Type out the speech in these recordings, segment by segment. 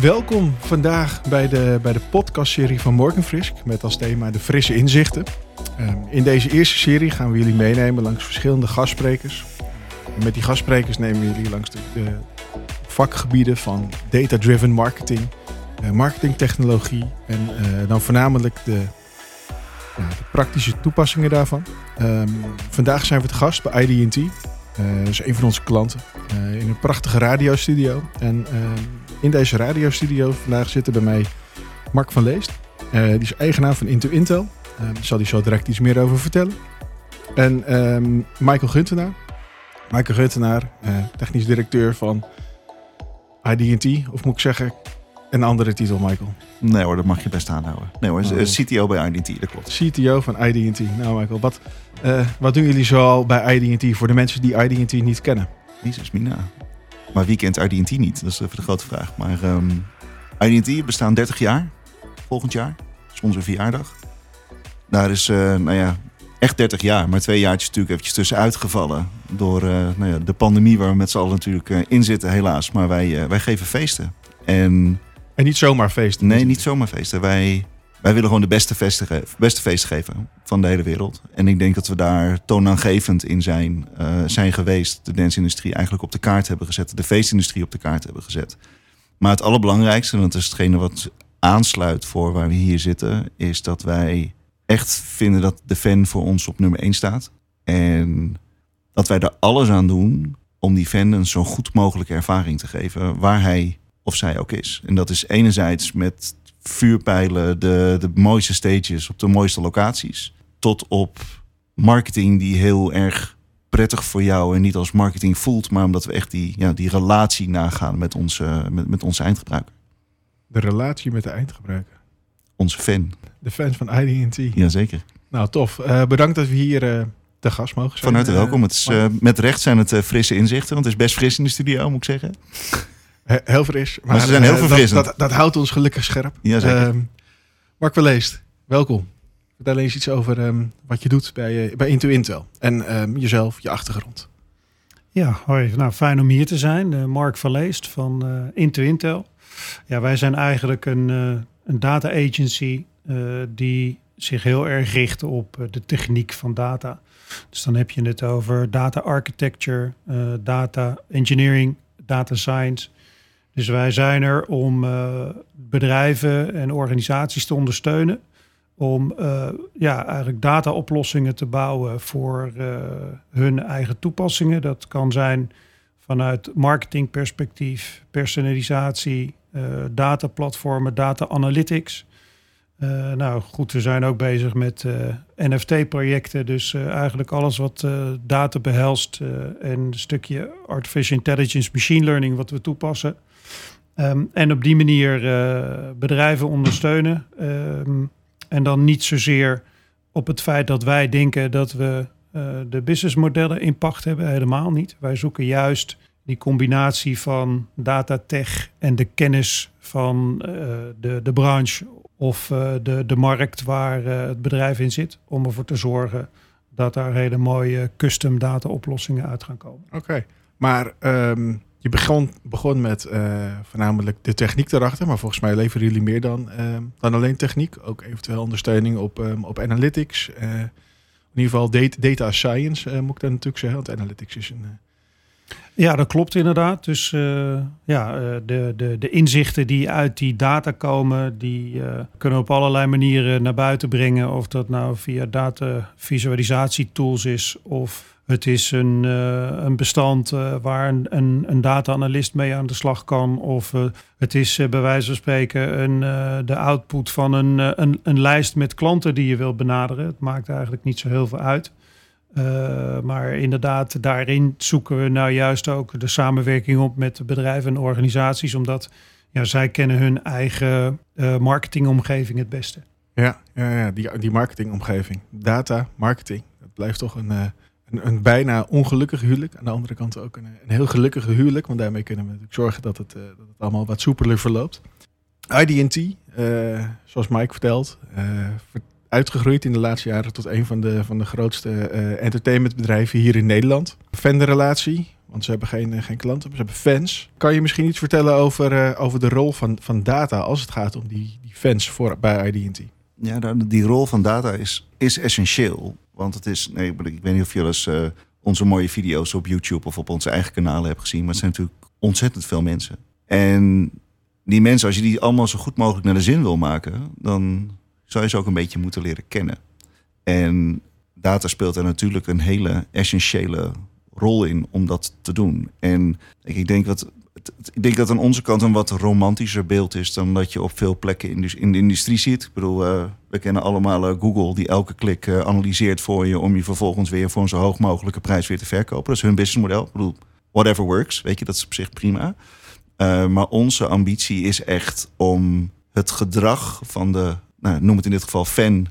Welkom vandaag bij de, bij de podcastserie van Morgan Frisk met als thema de frisse inzichten. Ehm, in deze eerste serie gaan we jullie meenemen langs verschillende gastsprekers. Met die gastsprekers nemen we jullie langs de, de vakgebieden van data-driven marketing, uh, marketingtechnologie en uh, dan voornamelijk de, de, praktische toepassingen daarvan. Um, vandaag zijn we te gast bij IDT. Uh, dat is een van onze klanten. in een prachtige radiostudio. En ehm, in deze radiostudio vandaag zitten bij mij Mark van Leest. Uh, die is eigenaar van Into Intel. Uh, daar zal hij zo direct iets meer over vertellen. En um, Michael Guntenaar. Michael Guntenaar, uh, technisch directeur van IDT. Of moet ik zeggen, een andere titel, Michael? Nee hoor, dat mag je best aanhouden. Nee hoor, oh. CTO bij IDT, dat klopt. CTO van IDT. Nou Michael, wat, wat doen jullie zoal bij IDT voor de mensen die IDT niet kennen? Jezus, Mina. Maar wie kent IDT niet? Dat is even de grote vraag. Maar um, IDT bestaan 30 jaar. Volgend jaar. Dat is onze verjaardag. Daar is, uh, nou ja, echt 30 jaar. Maar twee jaartjes natuurlijk eventjes tussenuit gevallen. Door uh, nou ja, de pandemie waar we met z'n allen natuurlijk uh, in zitten, helaas. Maar wij, wij geven feesten. En, en niet zomaar feesten? Nee, niet zomaar feesten. Wij wij willen gewoon de beste feesten, beste feesten geven van de hele wereld. En ik denk dat we daar toonaangevend in zijn, uh, zijn geweest. De dance-industrie eigenlijk op de kaart hebben gezet. De feestindustrie op de kaart hebben gezet. Maar het allerbelangrijkste, en dat is hetgene wat aansluit voor waar we hier zitten, is dat wij echt vinden dat de fan voor ons op nummer 1 staat. En dat wij er alles aan doen om die fan een zo goed mogelijke ervaring te geven, waar hij of zij ook is. En dat is enerzijds met vuurpijlen, de, de mooiste stages op de mooiste locaties. Tot op marketing die heel erg prettig voor jou en niet als marketing voelt, maar omdat we echt die, ja, die relatie nagaan met onze, met, met onze eindgebruiker. De relatie met de eindgebruiker? Onze fan. De fans van IDT? Jazeker. Nou, tof. Uh, bedankt dat we hier uh, te gast mogen zijn. Van harte welkom. Het is, uh, met recht zijn het frisse inzichten, want het is best fris in de studio, moet ik zeggen. Heel fris. Maar, maar ze zijn heel uh, verfrissend. Dat, dat, dat, houdt ons gelukkig scherp. Ja, zeker. Uh, Mark Verleest, welkom. Vertel eens iets over um, wat je doet bij, uh, bij Into Intel. En um, jezelf, je achtergrond. Ja, hoi. Nou, fijn om hier te zijn. Uh, Mark Verleest van Into Intel. Ja, wij zijn eigenlijk een, een data agency die zich heel erg richt op de techniek van data. Dus dan heb je het over data architecture, data engineering, data science. Dus wij zijn er om uh, bedrijven en organisaties te ondersteunen. Om uh, ja, eigenlijk dataoplossingen te bouwen voor uh, hun eigen toepassingen. Dat kan zijn vanuit marketingperspectief, personalisatie, dataplatformen, data analytics. Uh, nou goed, we zijn ook bezig met NFT-projecten. Dus eigenlijk alles wat data behelst en een stukje artificial intelligence, machine learning wat we toepassen. Um, en op die manier bedrijven ondersteunen. Um, en dan niet zozeer op het feit dat wij denken dat we de businessmodellen impact hebben. Helemaal niet. Wij zoeken juist die combinatie van datatech en de kennis van de, de branche of de, de markt waar het bedrijf in zit. Om ervoor te zorgen dat daar hele mooie custom data oplossingen uit gaan komen. Oké, maar um, je begon, begon met uh, voornamelijk de techniek erachter. Maar volgens mij leveren jullie meer dan, dan alleen techniek. Ook eventueel ondersteuning op, um, op analytics. in ieder geval data, science moet ik dan natuurlijk zeggen. Want analytics is een ja, dat klopt inderdaad. Dus ja, de, de, de inzichten die uit die data komen, die kunnen op allerlei manieren naar buiten brengen. Of dat nou via data visualisatietools is of het is een, een bestand waar een, een, een data-analyst mee aan de slag kan. Of het is bij wijze van spreken een, de output van een, een, een lijst met klanten die je wilt benaderen. Het maakt eigenlijk niet zo heel veel uit. Maar inderdaad, daarin zoeken we nou juist ook de samenwerking op met bedrijven en organisaties, omdat ja, zij kennen hun eigen marketingomgeving het beste. Ja, ja, ja die, die marketingomgeving. Data, marketing. Dat blijft toch een, een, bijna ongelukkig huwelijk. Aan de andere kant ook een, een heel gelukkig huwelijk, want daarmee kunnen we natuurlijk zorgen dat het, dat het allemaal wat soepeler verloopt. IDT, zoals Mike vertelt, uitgegroeid in de laatste jaren tot een van de, van de grootste entertainmentbedrijven hier in Nederland. Fanrelatie, Want ze hebben geen, eh, geen klanten, maar ze hebben fans. Kan je misschien iets vertellen over, eh, over de rol van, van data als het gaat om die, die fans voor, bij IDT? Ja, die rol van data is, is essentieel. Want het is, nee, ik weet niet of jullie eens uh, onze mooie video's op YouTube of op onze eigen kanalen hebben gezien. Maar het zijn natuurlijk ontzettend veel mensen. En die mensen, als je die allemaal zo goed mogelijk naar de zin wil maken, dan zou je ze ook een beetje moeten leren kennen. En data speelt er natuurlijk een hele essentiële rol in om dat te doen. En ik denk dat ik denk dat aan onze kant een wat romantischer beeld is dan dat je op veel plekken in de, in de industrie ziet. Ik bedoel, uh, we kennen allemaal uh, Google die elke klik uh, analyseert voor je om je vervolgens weer voor een zo hoog mogelijke prijs weer te verkopen. Dat is hun businessmodel. Ik bedoel, whatever works, weet je, dat is op zich prima. maar onze ambitie is echt om het gedrag van de, nou, noem het in dit geval fan,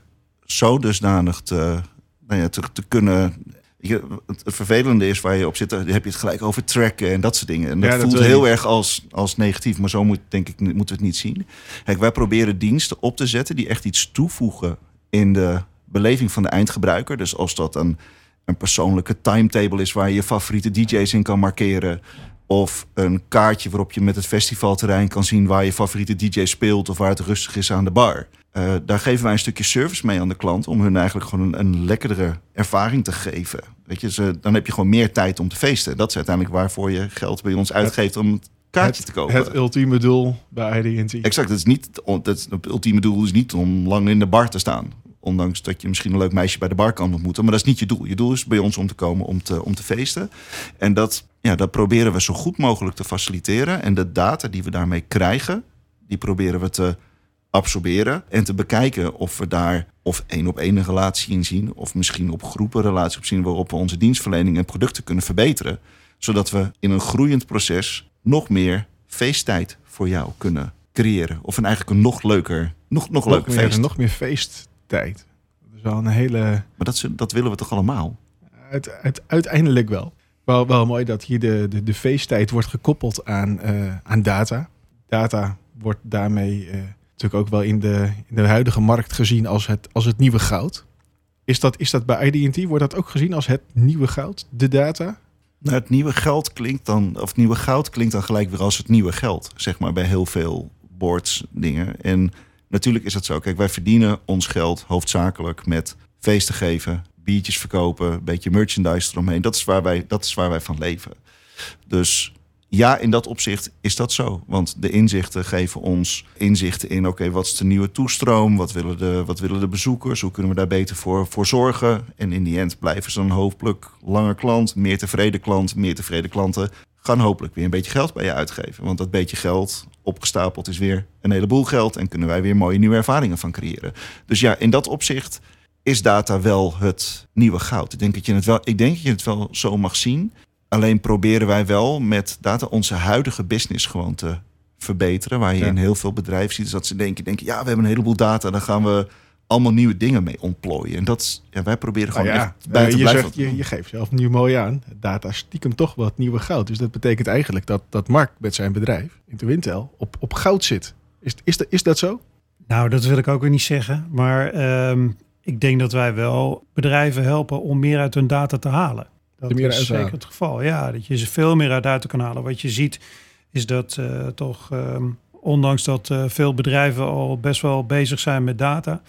zo dusdanig te, nou ja, te kunnen het, vervelende is waar je op zit, dan heb je het gelijk over tracken en dat soort dingen. En dat, ja, voelt heel erg als, als negatief, maar zo moet, denk ik, moeten we het niet zien. Kijk, wij proberen diensten op te zetten die echt iets toevoegen in de beleving van de eindgebruiker. Dus als dat een, een persoonlijke timetable is waar je je favoriete DJ's in kan markeren. Of een kaartje waarop je met het festivalterrein kan zien waar je favoriete DJ speelt of waar het rustig is aan de bar. Uh, daar geven wij een stukje service mee aan de klant om hun eigenlijk gewoon een, een lekkerdere ervaring te geven. Weet je, ze, dan heb je gewoon meer tijd om te feesten. Dat is uiteindelijk waarvoor je geld bij ons uitgeeft om het kaartje te kopen. Het ultieme doel bij IDT. Exact, het, is niet, het, het ultieme doel is niet om lang in de bar te staan. Ondanks dat je misschien een leuk meisje bij de bar kan ontmoeten. Maar dat is niet je doel. Je doel is bij ons om te komen om te, om te feesten. En dat, ja, dat proberen we zo goed mogelijk te faciliteren. En de data die we daarmee krijgen, die proberen we te absorberen en te bekijken of we daar of één op één een relatie in zien, of misschien op groepen relatie op zien waarop we onze dienstverlening en producten kunnen verbeteren, zodat we in een groeiend proces nog meer feesttijd voor jou kunnen creëren. Of een eigenlijk een nog leuker, nog, nog, leuker meer, feest. Nog meer feesttijd. Dat is wel een hele. Maar dat, dat willen we toch allemaal? Uit, uiteindelijk wel. wel. Wel mooi dat hier de, de, de feesttijd wordt gekoppeld aan, uh, aan data. Data wordt daarmee uh, natuurlijk ook wel in de, in de huidige markt gezien als het, als het nieuwe goud. Is dat, is dat bij IDT, wordt dat ook gezien als het nieuwe goud, de data? Nou, het nieuwe geld klinkt dan, of nieuwe goud klinkt dan gelijk weer als het nieuwe geld, zeg maar, bij heel veel boards dingen. En natuurlijk is dat zo. Kijk, wij verdienen ons geld hoofdzakelijk met feesten geven, biertjes verkopen, een beetje merchandise eromheen. Dat is waar wij, dat is waar wij van leven. Dus ja, in dat opzicht is dat zo. Want de inzichten geven ons inzichten in... oké, wat is de nieuwe toestroom? Wat willen, de, wat willen de bezoekers? Hoe kunnen we daar beter voor, voor zorgen? En in die end blijven ze een hopelijk langer klant... meer tevreden klant, meer tevreden klanten... gaan hopelijk weer een beetje geld bij je uitgeven. Want dat beetje geld opgestapeld is weer een heleboel geld... en kunnen wij weer mooie nieuwe ervaringen van creëren. Dus ja, in dat opzicht is data wel het nieuwe goud. Ik denk dat je het wel, ik denk dat je het wel zo mag zien... Alleen proberen wij wel met data onze huidige business gewoon te verbeteren. Waar je in heel veel bedrijven ziet dat ze denken, denken, ja, we hebben een heleboel data, dan gaan we allemaal nieuwe dingen mee ontplooien. En dat is, ja, wij proberen gewoon nou ja, echt bij te je blijven. Zegt, je, je, geeft zelf nu mooi aan. Data stiekem toch wat nieuwe goud. Dus dat betekent eigenlijk dat, dat Mark met zijn bedrijf, Interwintel, op, op goud zit. Is, is, dat, is dat zo? Nou, dat wil ik ook weer niet zeggen. Maar um, ik denk dat wij wel bedrijven helpen om meer uit hun data te halen. Dat is zeker het geval. Ja, dat je ze veel meer uit data kan halen. Wat je ziet is dat uh, toch, um, ondanks dat uh, veel bedrijven al best wel bezig zijn met data,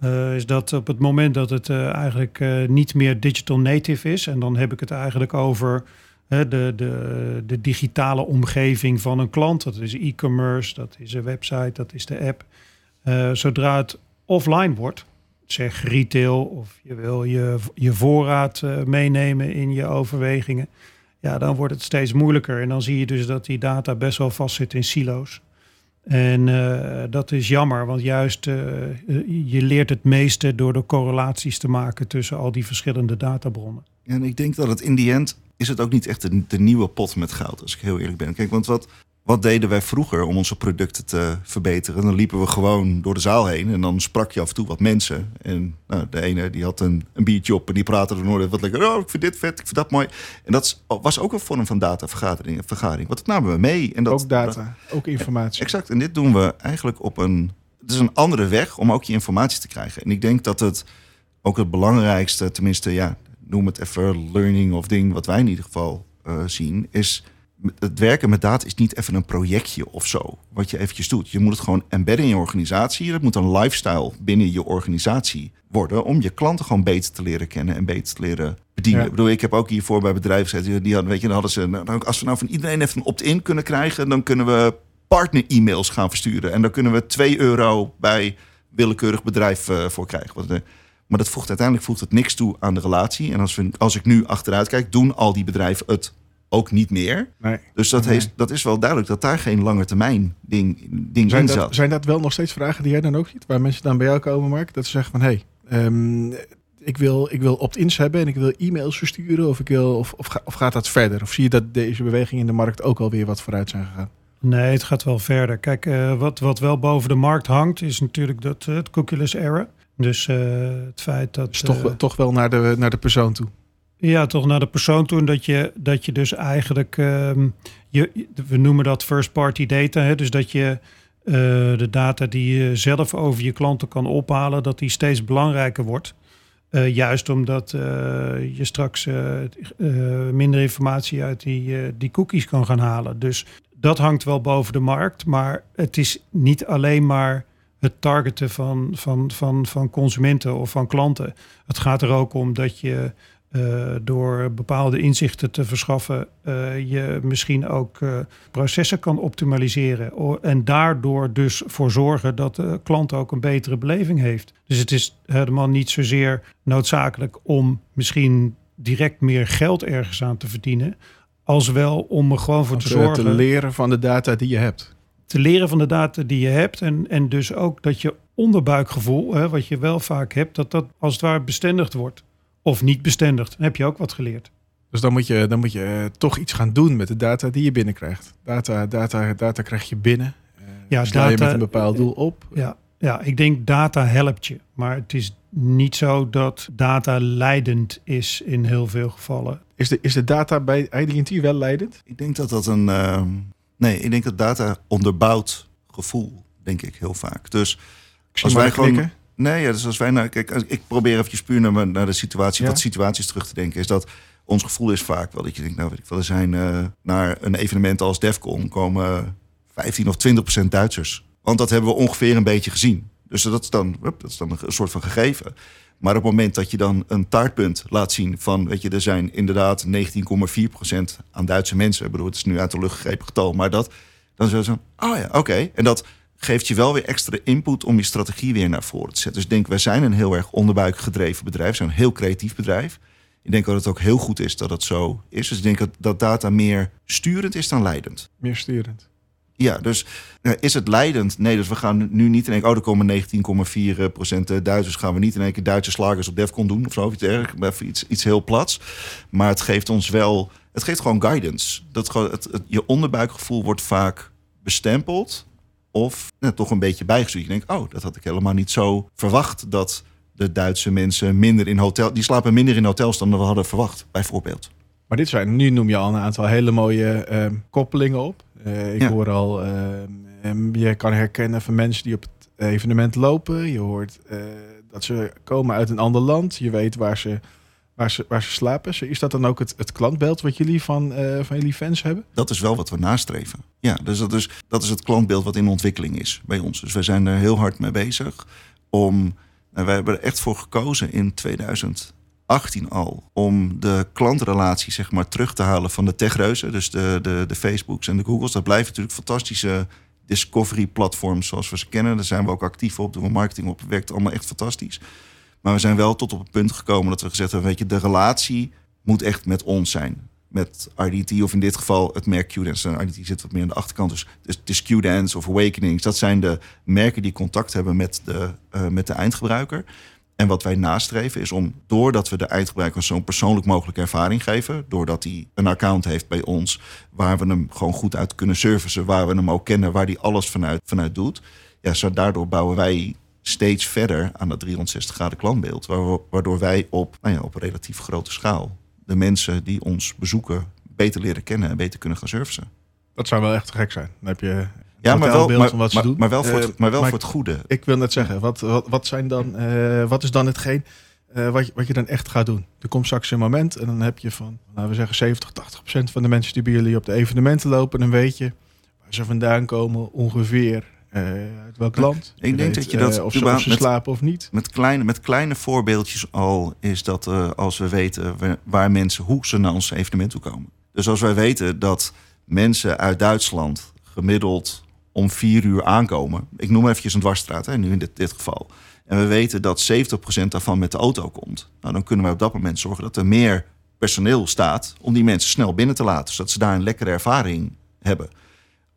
uh, is dat op het moment dat het eigenlijk niet meer digital native is, en dan heb ik het eigenlijk over de, de, de digitale omgeving van een klant. Dat is e-commerce, dat is een website, dat is de app. zodra het offline wordt, zeg retail of je wil je, je voorraad uh, meenemen in je overwegingen. Ja, dan wordt het steeds moeilijker. En dan zie je dus dat die data best wel vast zit in silo's. En uh, dat is jammer, want juist uh, je leert het meeste door de correlaties te maken tussen al die verschillende databronnen. En ik denk dat het in die end is het ook niet echt de, de nieuwe pot met goud, als ik heel eerlijk ben. Kijk, want wat, wat deden wij vroeger om onze producten te verbeteren? Dan liepen we gewoon door de zaal heen en dan sprak je af en toe wat mensen. En nou, de ene die had een, een biertje op en die praatte er nooit wat lekker. Oh, ik vind dit vet, ik vind dat mooi. En dat was ook een vorm van datavergadering. Vergadering. Wat namen we mee? En dat, ook data, ook informatie. Exact. En dit doen we eigenlijk op een. Het is een andere weg om ook je informatie te krijgen. En ik denk dat het ook het belangrijkste, tenminste, ja, noem het even learning of ding, wat wij in ieder geval eh, zien, is het werken met data is niet even een projectje of zo, wat je eventjes doet. Je moet het gewoon embedden in je organisatie. Het moet een lifestyle binnen je organisatie worden om je klanten gewoon beter te leren kennen en beter te leren bedienen. Ja. Ik bedoel, ik heb ook hiervoor bij bedrijven gezet, die hadden, weet je, dan hadden ze, nou, als we nou van iedereen even een opt-in kunnen krijgen, dan kunnen we partner-e-mails gaan versturen. En dan kunnen we 2 euro bij willekeurig bedrijf eh, voor krijgen. Want, eh, maar dat voegt uiteindelijk voegt het niks toe aan de relatie. En als, we, als ik nu achteruit kijk, doen al die bedrijven het ook niet meer. Nee. Dus dat, Nee. heeft, dat is wel duidelijk dat daar geen lange termijn ding, ding Zijn in dat, zat. zijn dat wel nog steeds vragen die jij dan ook ziet? Waar mensen dan bij jou komen, Mark? Dat ze zeggen van, hé, hey, ehm, ik wil, ik wil opt-ins hebben en ik wil e-mails versturen. Of, ik wil, of, of, ga- of gaat dat verder? Of zie je dat deze beweging in de markt ook alweer wat vooruit zijn gegaan? Nee, het gaat wel verder. Kijk, eh, wat, wat wel boven de markt hangt, is natuurlijk dat, eh, het cookieless era. Dus eh, het feit dat... Dus toch, wel- toch wel naar de, naar de persoon toe. Ja, toch naar de persoon toe. en Dat je, dat je dus eigenlijk, ehm, je, we noemen dat first party data. Hè? Dus dat je eh, de data die je zelf over je klanten kan ophalen, dat die steeds belangrijker wordt. Eh, juist omdat eh, je straks minder informatie uit die, die cookies kan gaan halen. Dus dat hangt wel boven de markt. Maar het is niet alleen maar het targeten van, van, van, van consumenten of van klanten. Het gaat er ook om dat je eh, door bepaalde inzichten te verschaffen, eh, je misschien ook eh, processen kan optimaliseren. En daardoor dus voor zorgen dat de klant ook een betere beleving heeft. Dus het is helemaal niet zozeer noodzakelijk om misschien direct meer geld ergens aan te verdienen. Als wel om er gewoon voor te zorgen te leren van de data die je hebt. te leren van de data die je hebt. En, en dus ook dat je onderbuikgevoel, hè, wat je wel vaak hebt, dat dat als het ware bestendigd wordt. Of niet bestendigd. Dan heb je ook wat geleerd. Dus dan moet je, dan moet je eh, toch iets gaan doen met de data die je binnenkrijgt. Data, data, data krijg je binnen. Eh, Ja, stel je data- met een bepaald doel op. Ja, ja, ik denk data helpt je. Maar het is niet zo dat data leidend is in heel veel gevallen. Is de, is de data bij IDT wel leidend? Ik denk dat dat een. ehm, nee, ik denk dat data onderbouwt gevoel, denk ik heel vaak. Dus Als wij gewoon- knikken. Nee, ja, dus als wij naar, kijk, ik probeer eventjes puur naar, naar de situatie, Ja. wat situaties terug te denken, is dat ons gevoel is vaak wel dat je denkt, nou weet ik wel, er zijn eh, naar een evenement als Defcon komen 15 of 20 procent Duitsers. Want dat hebben we ongeveer een beetje gezien. Dus dat is dan, dat is dan een soort van gegeven. Maar op het moment dat je dan een taartpunt laat zien van, weet je, er zijn inderdaad 19,4 procent aan Duitse mensen. Ik bedoel, het is nu uit de lucht gegrepen getal, maar dat, dan zo, oh ja, oké. En dat geeft je wel weer extra input om je strategie weer naar voren te zetten. Dus ik denk, wij zijn een heel erg onderbuik gedreven bedrijf. Zijn een heel creatief bedrijf. Ik denk dat het ook heel goed is dat het zo is. Dus ik denk dat, dat data meer sturend is dan leidend. Meer sturend. Ja, dus eh, is het leidend? Nee, dus we gaan nu- niet in één keer... Oh, er komen 19,4 procent Duitsers. Gaan we niet in één keer Duitse slagers op Defcon doen of zo. Of iets erg, iets, iets heel plats. Maar het geeft ons wel... Het geeft gewoon guidance. Dat het- je onderbuikgevoel wordt vaak bestempeld. Of nou, toch een beetje bijgestuurd. Je denkt, oh, dat had ik helemaal niet zo verwacht... dat de Duitse mensen minder in hotel... Die slapen minder in hotels dan we hadden verwacht, bijvoorbeeld. Maar dit zijn, nu noem je al een aantal hele mooie ehm, koppelingen op. Eh, ik Ja. hoor al, ehm, ehm, je kan herkennen van mensen die op het evenement lopen. Je hoort eh, dat ze komen uit een ander land. Je weet waar ze, waar ze, slapen. Is dat dan ook het, het klantbeeld wat jullie van, eh, van jullie fans hebben? Dat is wel wat we nastreven. Ja, dus dat is, dat is het klantbeeld wat in ontwikkeling is bij ons. Dus wij zijn er heel hard mee bezig om. En wij hebben er echt voor gekozen in 2018 al. Om de klantrelatie zeg maar, terug te halen van de techreuzen. Dus de, de, de Facebooks en de Googles. Dat blijven natuurlijk fantastische discovery platforms zoals we ze kennen. Daar zijn we ook actief op, doen we marketing op. Werkt allemaal echt fantastisch. Maar we zijn wel tot op het punt gekomen dat we gezegd hebben: weet je, de relatie moet echt met ons zijn. Met RDT of in dit geval het merk Q-Dance. En RDT zit wat meer aan de achterkant. Dus dus Q-Dance of Awakenings. Dat zijn de merken die contact hebben met de, eh, met de eindgebruiker. En wat wij nastreven is om, doordat we de eindgebruiker zo'n persoonlijk mogelijke ervaring geven, doordat hij een account heeft bij ons, waar we hem gewoon goed uit kunnen servicen, waar we hem ook kennen, waar hij alles vanuit, vanuit doet. Ja, zo daardoor bouwen wij steeds verder aan dat 360 graden klantbeeld. Waardoor, wij op, nou ja, op relatief grote schaal de mensen die ons bezoeken beter leren kennen en beter kunnen gaan servicen. Dat zou wel echt te gek zijn. Dan heb je Ja, maar wel, maar, van wat ze maar, doen. maar wel, voor, Eh, het, maar wel maar voor het goede. Ik wil net zeggen, wat, wat, wat zijn dan, eh, wat is dan hetgeen eh, wat, je, wat je dan echt gaat doen. Er komt straks een moment en dan heb je van, laten we zeggen, 70, 80 procent van de mensen die bij jullie op de evenementen lopen. Dan weet je waar ze vandaan komen, ongeveer. Eh, uit welk land. Ik denk dat je dat eh, of, ze, of überhaupt ze met- slapen of niet. Met kleine, met kleine voorbeeldjes al is dat eh, als we weten waar- waar mensen, hoe ze naar ons evenement toe komen. Dus als wij weten dat mensen uit Duitsland gemiddeld om vier uur aankomen. Ik noem eventjes een dwarsstraat, hè, nu in dit, dit geval. En we weten dat 70% daarvan met de auto komt. Nou, dan kunnen wij op dat moment zorgen dat er meer personeel staat om die mensen snel binnen te laten. Zodat ze daar een lekkere ervaring hebben.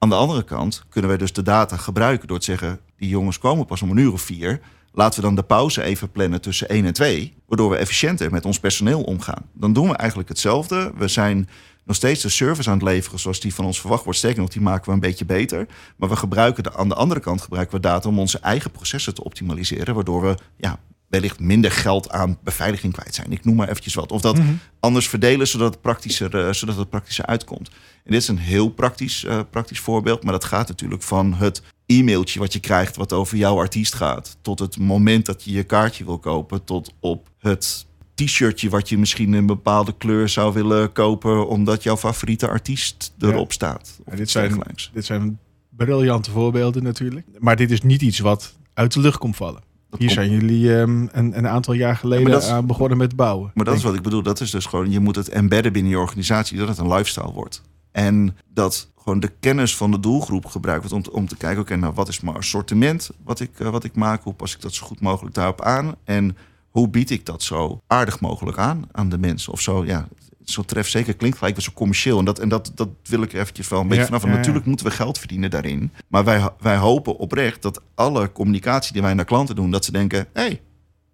Aan de andere kant kunnen wij dus de data gebruiken door te zeggen... die jongens komen pas om een uur of vier. Laten we dan de pauze even plannen tussen 1 en 2... waardoor we efficiënter met ons personeel omgaan. Dan doen we eigenlijk hetzelfde. We zijn nog steeds de service aan het leveren zoals die van ons verwacht wordt. Sterker nog, die maken we een beetje beter. Maar we gebruiken de, aan de andere kant gebruiken we data... om onze eigen processen te optimaliseren... waardoor we ja, wellicht minder geld aan beveiliging kwijt zijn. Ik noem maar eventjes wat. Of dat anders verdelen, zodat het praktischer, eh, zodat het praktischer uitkomt. En dit is een heel praktisch, eh, praktisch voorbeeld. Maar dat gaat natuurlijk van het e-mailtje wat je krijgt... wat over jouw artiest gaat... tot het moment dat je je kaartje wil kopen... tot op het t-shirtje wat je misschien in een bepaalde kleur zou willen kopen... omdat jouw favoriete artiest erop staat. Of dit, zijn, dit zijn briljante voorbeelden natuurlijk. Maar dit is niet iets wat uit de lucht komt vallen. Dat Hier komt- zijn jullie ehm, een, een aantal jaar geleden is- aan begonnen met bouwen. Maar dat is wat ik bedoel. Dat is dus gewoon, je moet het embedden binnen je organisatie, dat het een lifestyle wordt. En dat gewoon de kennis van de doelgroep gebruikt wordt om, te- om te kijken, oké, nou wat is mijn assortiment wat ik, eh, wat ik maak? Hoe pas ik dat zo goed mogelijk daarop aan? En hoe bied ik dat zo aardig mogelijk aan aan de mensen? Of zo, ja, zo trefzeker klinkt gelijk weer zo commercieel. En dat, en dat, dat wil ik eventjes wel een beetje Ja, vanaf. ja, Want ja. natuurlijk moeten we geld verdienen daarin. Maar wij, wij hopen oprecht dat alle communicatie die wij naar klanten doen, dat ze denken, hé, hey,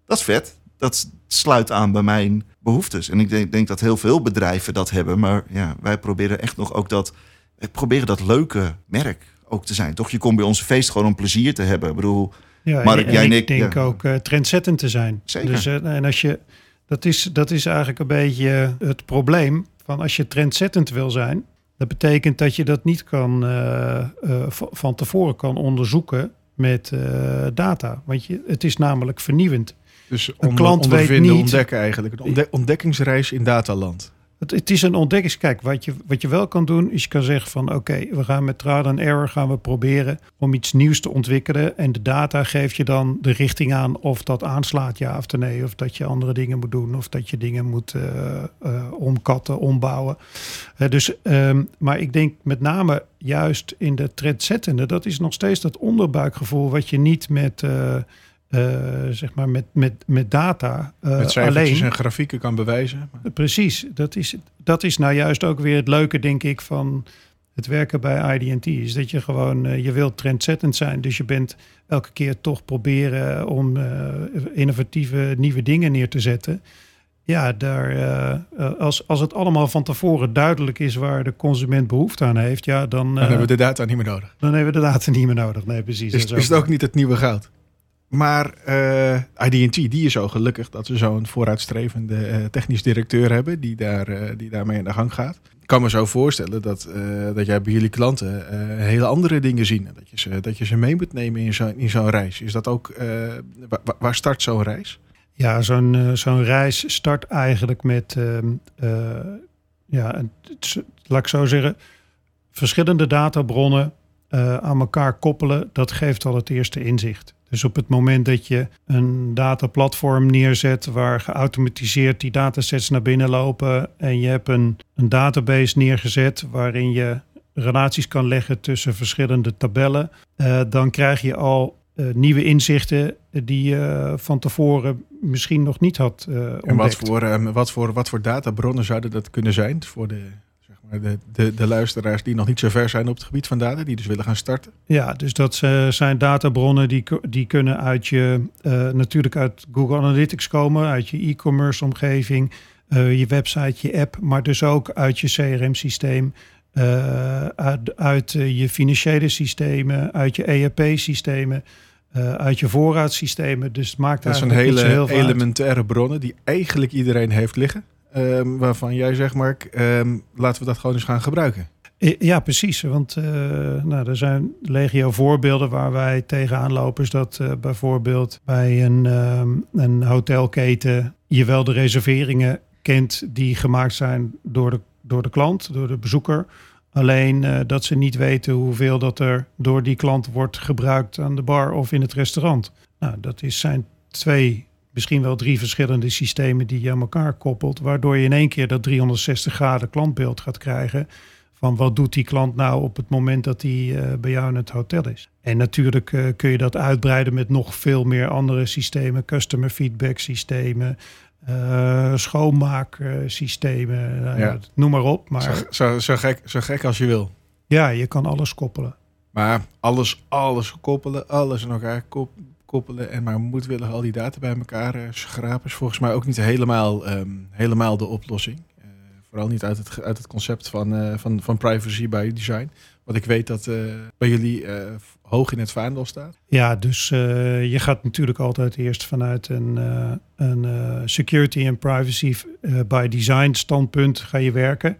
dat is vet. Dat sluit aan bij mijn behoeftes. En ik denk, denk dat heel veel bedrijven dat hebben. Maar ja, wij proberen echt nog ook dat... Wij proberen dat leuke merk ook te zijn. Toch, je komt bij onze feest gewoon om plezier te hebben. Ik bedoel, Ja, Mark, en, jij en ik ik, denk ja. ook eh, trendzettend te zijn. Zeker. Dus, eh, en als je, dat, is, dat is eigenlijk een beetje het probleem van als je trendzettend wil zijn. Dat betekent dat je dat niet kan, eh, van tevoren kan onderzoeken met data. Want je, het is namelijk vernieuwend. Dus Een onder- klant weet niet- ontdekken eigenlijk. Een ontde- ontdekkingsreis in dataland. Het, het is een ontdekkings. Kijk, wat je, wat je wel kan doen, is je kan zeggen van oké, we gaan met trial and error gaan we proberen om iets nieuws te ontwikkelen. En de data geeft je dan de richting aan of dat aanslaat, ja of nee. Of dat je andere dingen moet doen, of dat je dingen moet eh, eh, omkatten, ombouwen. Eh, dus, ehm, maar ik denk met name juist in de trendzettende, dat is nog steeds dat onderbuikgevoel wat je niet met. Eh, zeg maar met, met, met data eh, Met alleen en grafieken kan bewijzen. Precies, dat is, dat is nou juist ook weer het leuke, denk ik, van het werken bij IDT. Is dat je gewoon, eh, je wilt trendzettend zijn. Dus je bent elke keer toch proberen om innovatieve nieuwe dingen neer te zetten. Ja, daar, als, als het allemaal van tevoren duidelijk is waar de consument behoefte aan heeft, ja, dan, Dan hebben we de data niet meer nodig. dan hebben we de data niet meer nodig. Nee, precies. Is, is het ook niet het nieuwe goud? Maar eh IDT, die is zo gelukkig dat ze zo'n vooruitstrevende eh, technisch directeur hebben die, daar, eh, die daarmee aan de gang gaat. Ik kan me zo voorstellen dat, dat jij bij jullie klanten hele andere dingen zien. En dat je ze, dat je ze mee moet nemen in zo'n in zo'n reis. Is dat ook, wa- wa- waar start zo'n reis? Ja, zo'n zo'n reis start eigenlijk met, ehm, eh, ja, het laat ik zo zeggen, verschillende databronnen aan elkaar koppelen. Dat geeft al het eerste inzicht. Dus op het moment dat je een dataplatform neerzet waar geautomatiseerd die datasets naar binnen lopen en je hebt een, een database neergezet waarin je relaties kan leggen tussen verschillende tabellen, eh, dan krijg je al eh, nieuwe inzichten die je van tevoren misschien nog niet had eh ontdekt. En wat voor, eh, wat, voor, wat voor databronnen zouden dat kunnen zijn voor de, de, de, de luisteraars die nog niet zo ver zijn op het gebied van data, die dus willen gaan starten? Ja, dus dat eh, zijn databronnen die, die kunnen uit je, eh, natuurlijk uit Google Analytics komen, uit je e-commerce omgeving, eh, je website, je app, maar dus ook uit je CRM-systeem, uit, uit je financiële systemen, uit je ERP-systemen, uit je voorraadsystemen. Dus het maakt Dat zijn hele heel uit. elementaire bronnen die eigenlijk iedereen heeft liggen. Ehm, waarvan jij zegt, Mark, ehm, laten we dat gewoon eens gaan gebruiken. Ja, precies. Want uh, nou, er zijn legio voorbeelden waar wij tegenaan lopen. Is dat uh, bijvoorbeeld bij een, um, een hotelketen je wel de reserveringen kent die gemaakt zijn door de, door de klant, door de bezoeker. Alleen uh, dat ze niet weten hoeveel dat er door die klant wordt gebruikt aan de bar of in het restaurant. Nou, dat is, zijn twee, misschien wel drie verschillende systemen die je aan elkaar koppelt. Waardoor je in één keer dat 360 graden klantbeeld gaat krijgen. Van wat doet die klant nou op het moment dat hij uh, bij jou in het hotel is. En natuurlijk uh, kun je dat uitbreiden met nog veel meer andere systemen. Customer feedback systemen. Uh, schoonmaaksystemen, ja. noem maar op. Maar, zo, zo, zo, gek, zo gek als je wil. Ja, je kan alles koppelen. Maar alles, alles koppelen, alles aan elkaar koppelen en maar moedwillig al die data bij elkaar uh, schrapen is volgens mij ook niet helemaal, um, helemaal de oplossing. Uh, vooral niet uit het, uit het concept van, uh, van, van privacy by design. Wat ik weet dat bij jullie hoog in het vaandel staat. Ja, dus je gaat natuurlijk altijd eerst vanuit een, een security en privacy by design standpunt ga je werken.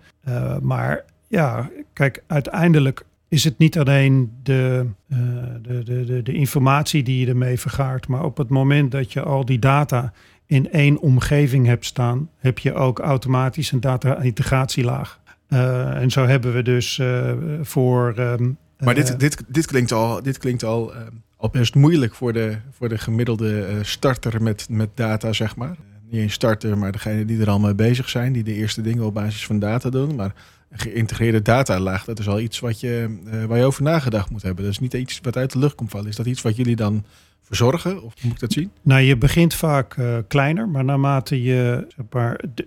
maar ja, kijk, uiteindelijk is het niet alleen de, uh, de, de, de, de, informatie die je ermee vergaart, maar op het moment dat je al die data in één omgeving hebt staan, heb je ook automatisch een data-integratielaag. Uh, en zo hebben we dus uh, voor. Um, maar dit, dit, dit klinkt al, dit klinkt al, al best moeilijk voor de, voor de gemiddelde starter met, met data, zeg maar. Niet een starter, maar degene die er al mee bezig zijn, die de eerste dingen op basis van data doen. Maar geïntegreerde datalaag, dat is al iets wat je, uh, waar je over nagedacht moet hebben. Dat is niet iets wat uit de lucht komt vallen. Is dat iets wat jullie dan verzorgen? Of moet ik dat zien? Nou, je begint vaak uh, kleiner, maar naarmate je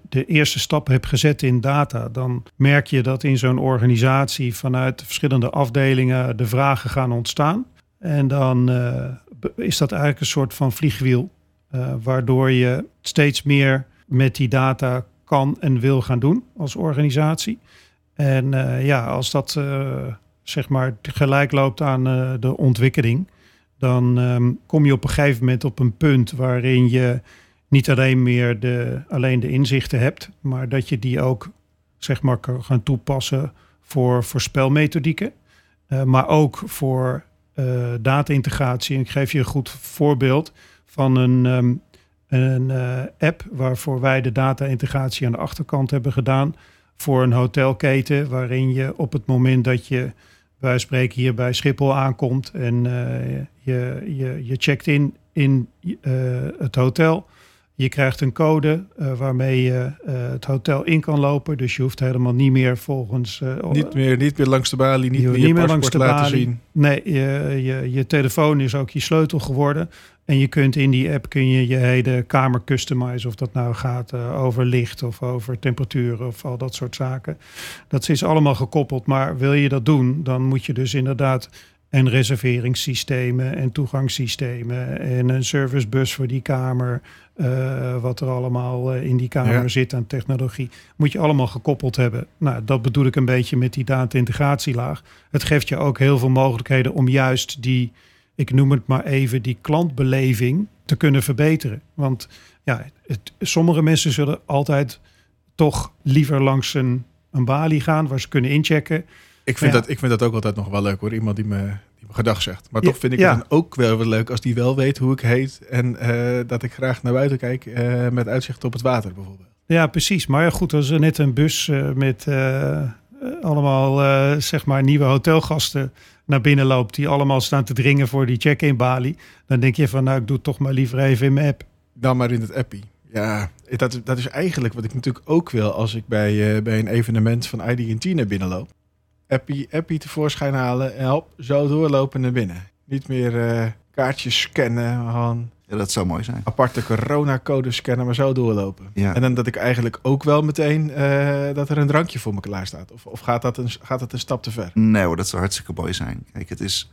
de, eerste stap hebt gezet in data, dan merk je dat in zo'n organisatie vanuit verschillende afdelingen de vragen gaan ontstaan. En dan uh, is dat eigenlijk een soort van vliegwiel, waardoor je steeds meer met die data kan en wil gaan doen als organisatie. En uh, ja, als dat uh, zeg maar gelijk loopt aan de ontwikkeling, dan um, kom je op een gegeven moment op een punt waarin je niet alleen meer de, alleen de inzichten hebt, maar dat je die ook zeg maar kan gaan toepassen voor voorspelmethodieken, maar ook voor data-integratie. En ik geef je een goed voorbeeld van een, um, een app waarvoor wij de data-integratie aan de achterkant hebben gedaan voor een hotelketen waarin je op het moment dat je wij spreken hier bij Schiphol aankomt en uh, je, je, je checkt in in uh, het hotel. Je krijgt een code uh, waarmee je het hotel in kan lopen. Dus je hoeft helemaal niet meer volgens... niet, meer, niet meer langs de balie, niet, meer, niet meer langs de laten balie. zien. Nee, je, je, je telefoon is ook je sleutel geworden. En je kunt in die app kun je je hele kamer customizen. Of dat nou gaat over licht of over temperatuur of al dat soort zaken. Dat is allemaal gekoppeld. Maar wil je dat doen, dan moet je dus inderdaad en reserveringssystemen en toegangssystemen en een servicebus voor die kamer. Uh, wat er allemaal uh, in die kamer ja. zit aan technologie. Moet je allemaal gekoppeld hebben. Nou, dat bedoel ik een beetje met die data-integratielaag. Het geeft je ook heel veel mogelijkheden om juist die ik noem het maar even, die klantbeleving te kunnen verbeteren. Want ja, het, sommige mensen zullen altijd toch liever langs een, een balie gaan waar ze kunnen inchecken. Ik vind, ja. dat, ik vind dat ook altijd nog wel leuk hoor. Iemand die me, die me gedag zegt. Maar toch vind ik ja. het dan ook wel weer leuk als die wel weet hoe ik heet. En uh, dat ik graag naar buiten kijk uh, met uitzicht op het water bijvoorbeeld. Ja, precies. Maar ja, goed, als er net een bus uh, met allemaal zeg maar nieuwe hotelgasten naar binnen loopt, die allemaal staan te dringen voor die check-in balie, dan denk je van nou, ik doe het toch maar liever even in mijn app. Dan maar in het appie. Ja, dat, dat is eigenlijk wat ik natuurlijk ook wil als ik bij, bij een evenement van ID naar binnenloop. Appie, appie tevoorschijn halen en hop, zo doorlopen naar binnen. Niet meer uh, kaartjes scannen, gewoon ja, dat zou mooi zijn. Aparte coronacode scannen, maar zo doorlopen. Ja. En dan dat ik eigenlijk ook wel meteen uh, dat er een drankje voor me klaar staat. Of, of gaat, dat een, gaat dat een stap te ver? Nee hoor, dat zou hartstikke mooi zijn. Kijk, het is...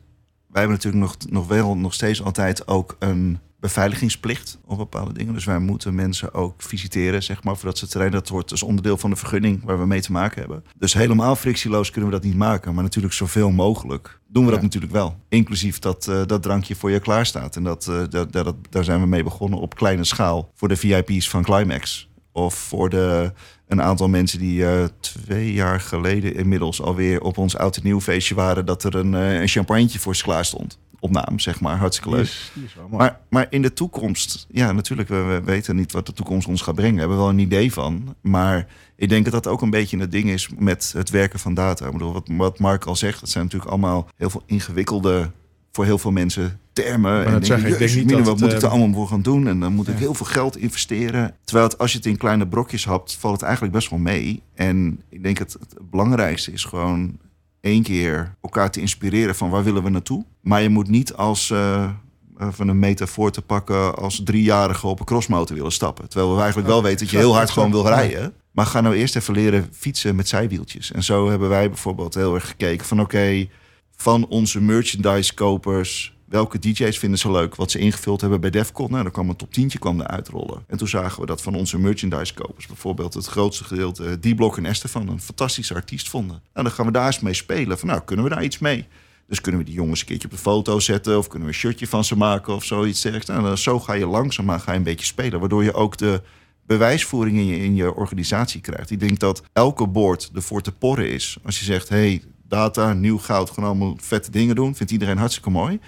Wij hebben natuurlijk nog, nog wel nog steeds altijd ook een beveiligingsplicht op bepaalde dingen. Dus wij moeten mensen ook visiteren, zeg maar, voordat ze het terrein. Dat wordt dus onderdeel van de vergunning waar we mee te maken hebben. Dus helemaal frictieloos kunnen we dat niet maken. Maar natuurlijk zoveel mogelijk doen we ja. dat natuurlijk wel. Inclusief dat uh, dat drankje voor je klaar staat. En dat, uh, dat, dat, daar zijn we mee begonnen op kleine schaal. Voor de VIP's van Climax. Of voor de een aantal mensen die uh, twee jaar geleden inmiddels alweer op ons oud en nieuw feestje waren, dat er een, uh, een champagnetje voor ze klaar stond. Op naam, zeg maar. Hartstikke leuk. Die is, die. Maar, maar in de toekomst, ja, natuurlijk, we, we weten niet wat de toekomst ons gaat brengen. We hebben wel een idee van. Maar ik denk dat dat ook een beetje het ding is met het werken van data. Ik bedoel, wat, wat Mark al zegt, dat zijn natuurlijk allemaal heel veel ingewikkelde, voor heel veel mensen, termen. Maar En dat zeggen, ik denk niet dat wat moet ik er eh, allemaal voor gaan doen? En dan moet ik heel veel geld investeren. Terwijl het, als je het in kleine brokjes hapt, valt het eigenlijk best wel mee. En ik denk het, het belangrijkste is gewoon één keer elkaar te inspireren van waar willen we naartoe. Maar je moet niet als, eh, eh, van een metafoor te pakken, als driejarige op een crossmotor willen stappen. Terwijl we eigenlijk wel weten dat je heel hard gewoon wil rijden. Maar ga nou eerst even leren fietsen met zijwieltjes. En zo hebben wij bijvoorbeeld heel erg gekeken van oké, van onze merchandise kopers, welke DJ's vinden ze leuk? Wat ze ingevuld hebben bij Defcon. Nou, dan kwam een top 10 kwam eruit rollen. En toen zagen we dat van onze merchandise kopers bijvoorbeeld het grootste gedeelte eh, D-Block en Estefan een fantastische artiest vonden. Nou, dan gaan we daar eens mee spelen. Van nou, kunnen we daar iets mee? Dus kunnen we die jongens een keertje op de foto zetten of kunnen we een shirtje van ze maken of zoiets dergelijks. Nou, zo ga je langzaamaan ga je een beetje spelen, waardoor je ook de bewijsvoering in je, in je organisatie krijgt. Ik denk dat elke board ervoor te porren is. Als je zegt, hey, data, nieuw goud, gewoon allemaal vette dingen doen, vindt iedereen hartstikke mooi.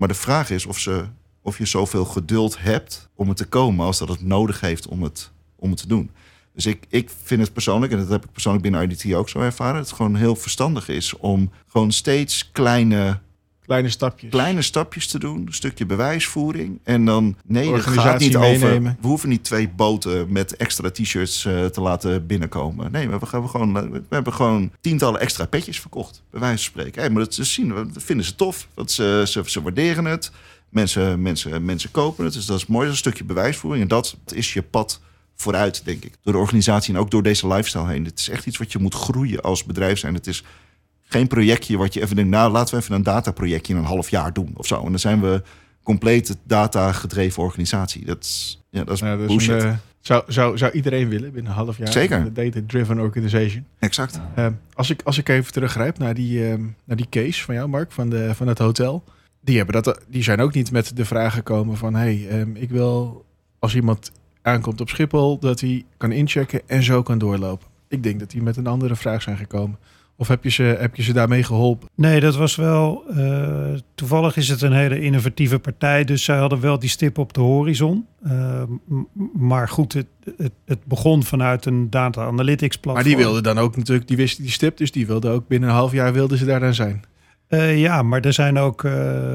Maar de vraag is of, ze, of je zoveel geduld hebt om het te komen als dat het nodig heeft om het, om het te doen. Dus ik, ik vind het persoonlijk, en dat heb ik persoonlijk binnen IDT ook zo ervaren, dat het gewoon heel verstandig is om gewoon steeds kleine, Kleine stapjes. kleine stapjes te doen. Een stukje bewijsvoering. En dan, nee, het gaat niet over. meenemen. We hoeven niet twee boten met extra t-shirts eh, te laten binnenkomen. Nee, we hebben, gewoon, we hebben gewoon tientallen extra petjes verkocht. Bij wijze van spreken. Hey, maar dat, zien, dat vinden ze tof. Dat ze, ze, ze waarderen het. Mensen, mensen, mensen kopen het. Dus dat is mooi. Dat is een stukje bewijsvoering. En dat is je pad vooruit, denk ik. Door de organisatie en ook door deze lifestyle heen. Het is echt iets wat je moet groeien als bedrijf zijn. Het is geen projectje wat je even denkt... nou, laten we even een dataprojectje in een half jaar doen of zo. En dan zijn we compleet data-gedreven organisatie. Dat is, ja, dat is Ja, dat is bullshit. een, eh, zou, zou, zou iedereen willen binnen een half jaar. Zeker. Data-driven organization. Exact. Eh, als, ik, als ik even teruggrijp naar die, eh, naar die case van jou, Mark, van, de, van het hotel. Die, hebben dat, die zijn ook niet met de vraag gekomen van... hey, ehm, ik wil als iemand aankomt op Schiphol... dat hij kan inchecken en zo kan doorlopen. Ik denk dat die met een andere vraag zijn gekomen. Of heb je ze, heb je ze daarmee geholpen? Nee, dat was wel. eh, toevallig is het een hele innovatieve partij. Dus zij hadden wel die stip op de horizon. Eh, maar goed, het, het, het begon vanuit een data analytics platform. Maar die wilden dan ook natuurlijk, die wisten die stip... dus die wilden ook binnen een half jaar wilden ze daar dan zijn. Eh, ja, maar er zijn ook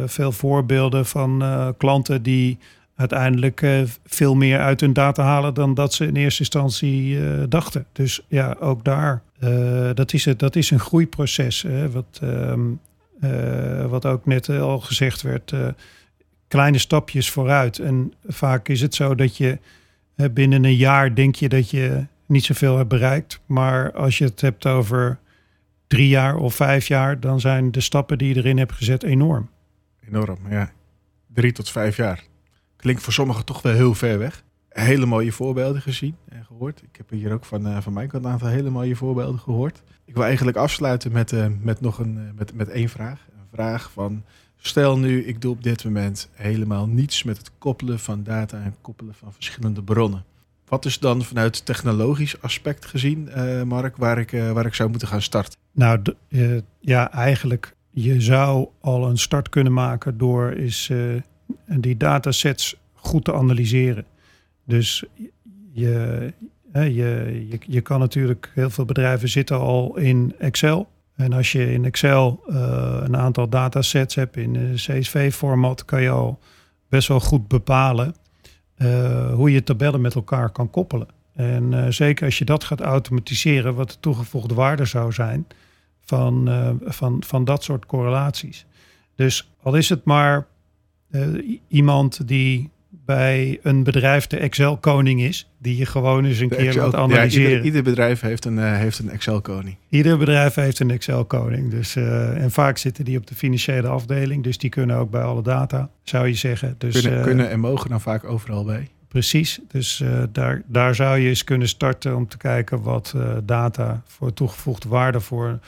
veel voorbeelden van klanten die uiteindelijk eh, veel meer uit hun data halen dan dat ze in eerste instantie eh, dachten. Dus ja, ook daar, eh, dat, is het, dat is een groeiproces. Hè, wat, ehm, eh, wat ook net al gezegd werd, kleine stapjes vooruit. En vaak is het zo dat je binnen een jaar denk je dat je niet zoveel hebt bereikt. Maar als je het hebt over drie jaar of vijf jaar, dan zijn de stappen die je erin hebt gezet enorm. Enorm, ja. Drie tot vijf jaar. Klinkt voor sommigen toch wel heel ver weg. Hele mooie voorbeelden gezien en gehoord. Ik heb hier ook van, eh, van mijn kant een aantal hele mooie voorbeelden gehoord. Ik wil eigenlijk afsluiten met, eh, met nog een, eh, met, met één vraag. Een vraag van, stel nu ik doe op dit moment helemaal niets met het koppelen van data en koppelen van verschillende bronnen. Wat is dan vanuit technologisch aspect gezien, eh, Mark, waar ik, waar ik zou moeten gaan starten? Nou, ja, eigenlijk, je zou al een start kunnen maken door is, die datasets goed te analyseren. Dus je, je, je, je kan natuurlijk, heel veel bedrijven zitten al in Excel. En als je in Excel eh, een aantal datasets hebt in CSV-format, kan je al best wel goed bepalen eh, hoe je tabellen met elkaar kan koppelen. En eh, zeker als je dat gaat automatiseren, wat de toegevoegde waarde zou zijn van, van, van dat soort correlaties. Dus al is het maar eh, iemand die bij een bedrijf de Excel-koning is, die je gewoon eens een De keer Excel- Ja, analyseren. ieder, ieder bedrijf heeft een, eh, heeft een Excel-koning. Ieder bedrijf heeft een Excel-koning. Dus, eh, en vaak zitten die op de financiële afdeling. Dus die kunnen ook bij alle data, zou je zeggen. Dus, Kunnen, kunnen en mogen dan vaak overal bij. Precies. Dus daar, daar zou je eens kunnen starten om te kijken wat data voor toegevoegde waarde voor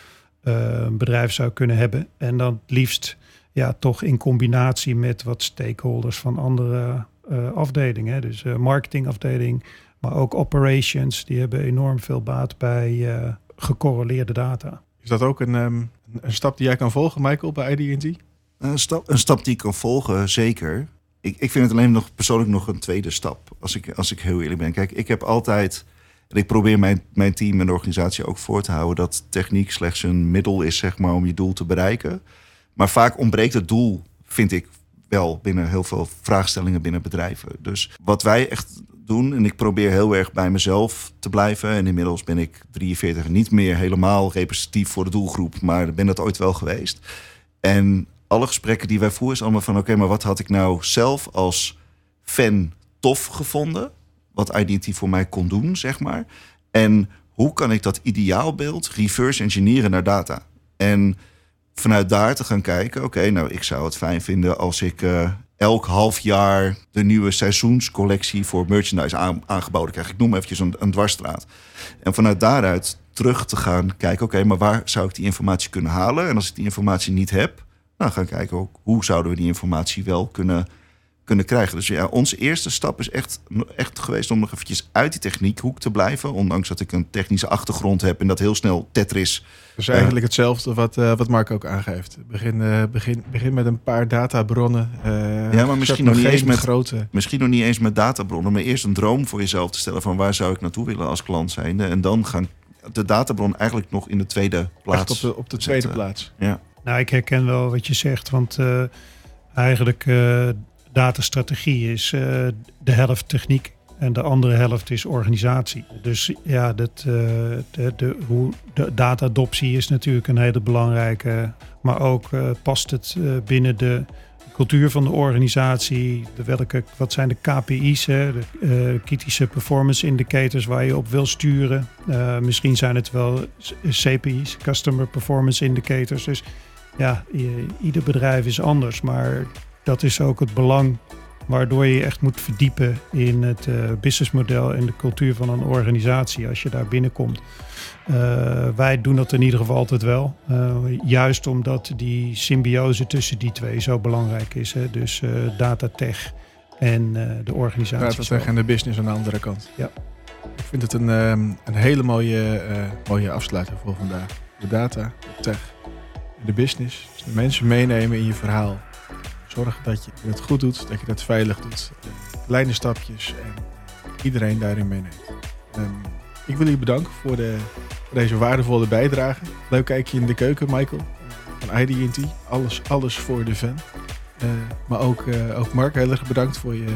een bedrijf zou kunnen hebben. En dan het liefst ja, toch in combinatie met wat stakeholders van andere eh, afdelingen. hè. Dus eh, marketingafdeling, Maar ook operations, die hebben enorm veel baat bij gecorreleerde data. Is dat ook een, ehm, een stap die jij kan volgen, Michael, bij IDT? Een stap, een stap die ik kan volgen, zeker. Ik, ik vind het alleen nog persoonlijk nog een tweede stap, als ik, als ik heel eerlijk ben. Kijk, ik heb altijd, en ik probeer mijn, mijn team en de organisatie ook voor te houden, dat techniek slechts een middel is, zeg maar, om je doel te bereiken. Maar vaak ontbreekt het doel, vind ik wel, binnen heel veel vraagstellingen binnen bedrijven. Dus wat wij echt doen, en ik probeer heel erg bij mezelf te blijven. En inmiddels ben ik 43, niet meer helemaal representatief voor de doelgroep, maar ben dat ooit wel geweest. En alle gesprekken die wij voeren is allemaal van... oké, maar wat had ik nou zelf als fan tof gevonden? Wat Identity voor mij kon doen, zeg maar. En hoe kan ik dat ideaalbeeld reverse engineeren naar data? En vanuit daar te gaan kijken... oké, nou, ik zou het fijn vinden als ik... Uh, elk half jaar de nieuwe seizoenscollectie voor merchandise aangeboden krijg. Ik noem eventjes een, een dwarsstraat. En vanuit daaruit terug te gaan kijken... oké, maar waar zou ik die informatie kunnen halen? En als ik die informatie niet heb nou, gaan kijken ook hoe zouden we die informatie wel kunnen, kunnen krijgen. Dus ja, onze eerste stap is echt, echt geweest om nog eventjes uit die techniekhoek te blijven. Ondanks dat ik een technische achtergrond heb en dat heel snel Tetris. Dus eigenlijk hetzelfde wat, uh, wat Mark ook aangeeft. Begin, uh, begin, begin met een paar databronnen. Uh, ja, maar misschien nog, niet eens met grote. Misschien nog niet eens met databronnen, maar eerst een droom voor jezelf te stellen van waar zou ik naartoe willen als klant zijn. En dan gaan de databron eigenlijk nog in de tweede plaats. Echt op de, op de tweede plaats. Ja. Nou, ik herken wel wat je zegt, want uh, eigenlijk uh, datastrategie is uh, de helft techniek en de andere helft is organisatie. Dus ja, dat, de, de, hoe, de data-adoptie is natuurlijk een hele belangrijke, maar ook past het binnen de cultuur van de organisatie, de welke, wat zijn de KPI's, hè, de kritische performance indicators waar je op wil sturen. misschien zijn het wel CPI's, Customer Performance Indicators. Dus ja, ieder bedrijf is anders, maar dat is ook het belang waardoor je echt moet verdiepen in het uh, businessmodel en de cultuur van een organisatie als je daar binnenkomt. Uh, wij doen dat in ieder geval altijd wel. Uh, juist omdat die symbiose tussen die twee zo belangrijk is. Hè? Dus data tech en de organisatie. Data tech en de business aan de andere kant. Ja. Ik vind het een, um, een hele mooie, mooie afsluiter voor vandaag. De data, de tech de business. Dus de mensen meenemen in je verhaal. Zorg dat je het goed doet, dat je dat veilig doet. Kleine stapjes en iedereen daarin meeneemt. Um, ik wil je bedanken voor, de, voor, deze waardevolle bijdrage. Leuk kijkje in de keuken, Michael. Van IDT. Alles, alles voor de fan. Uh, maar ook, uh, ook Mark, heel erg bedankt voor je,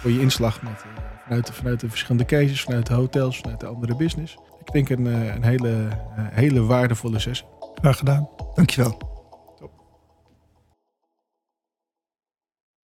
voor je inslag met, uh, vanuit, de, vanuit de verschillende cases, vanuit de hotels, vanuit de andere business. Ik denk een, een hele, hele waardevolle sessie. Graag gedaan. Dankjewel.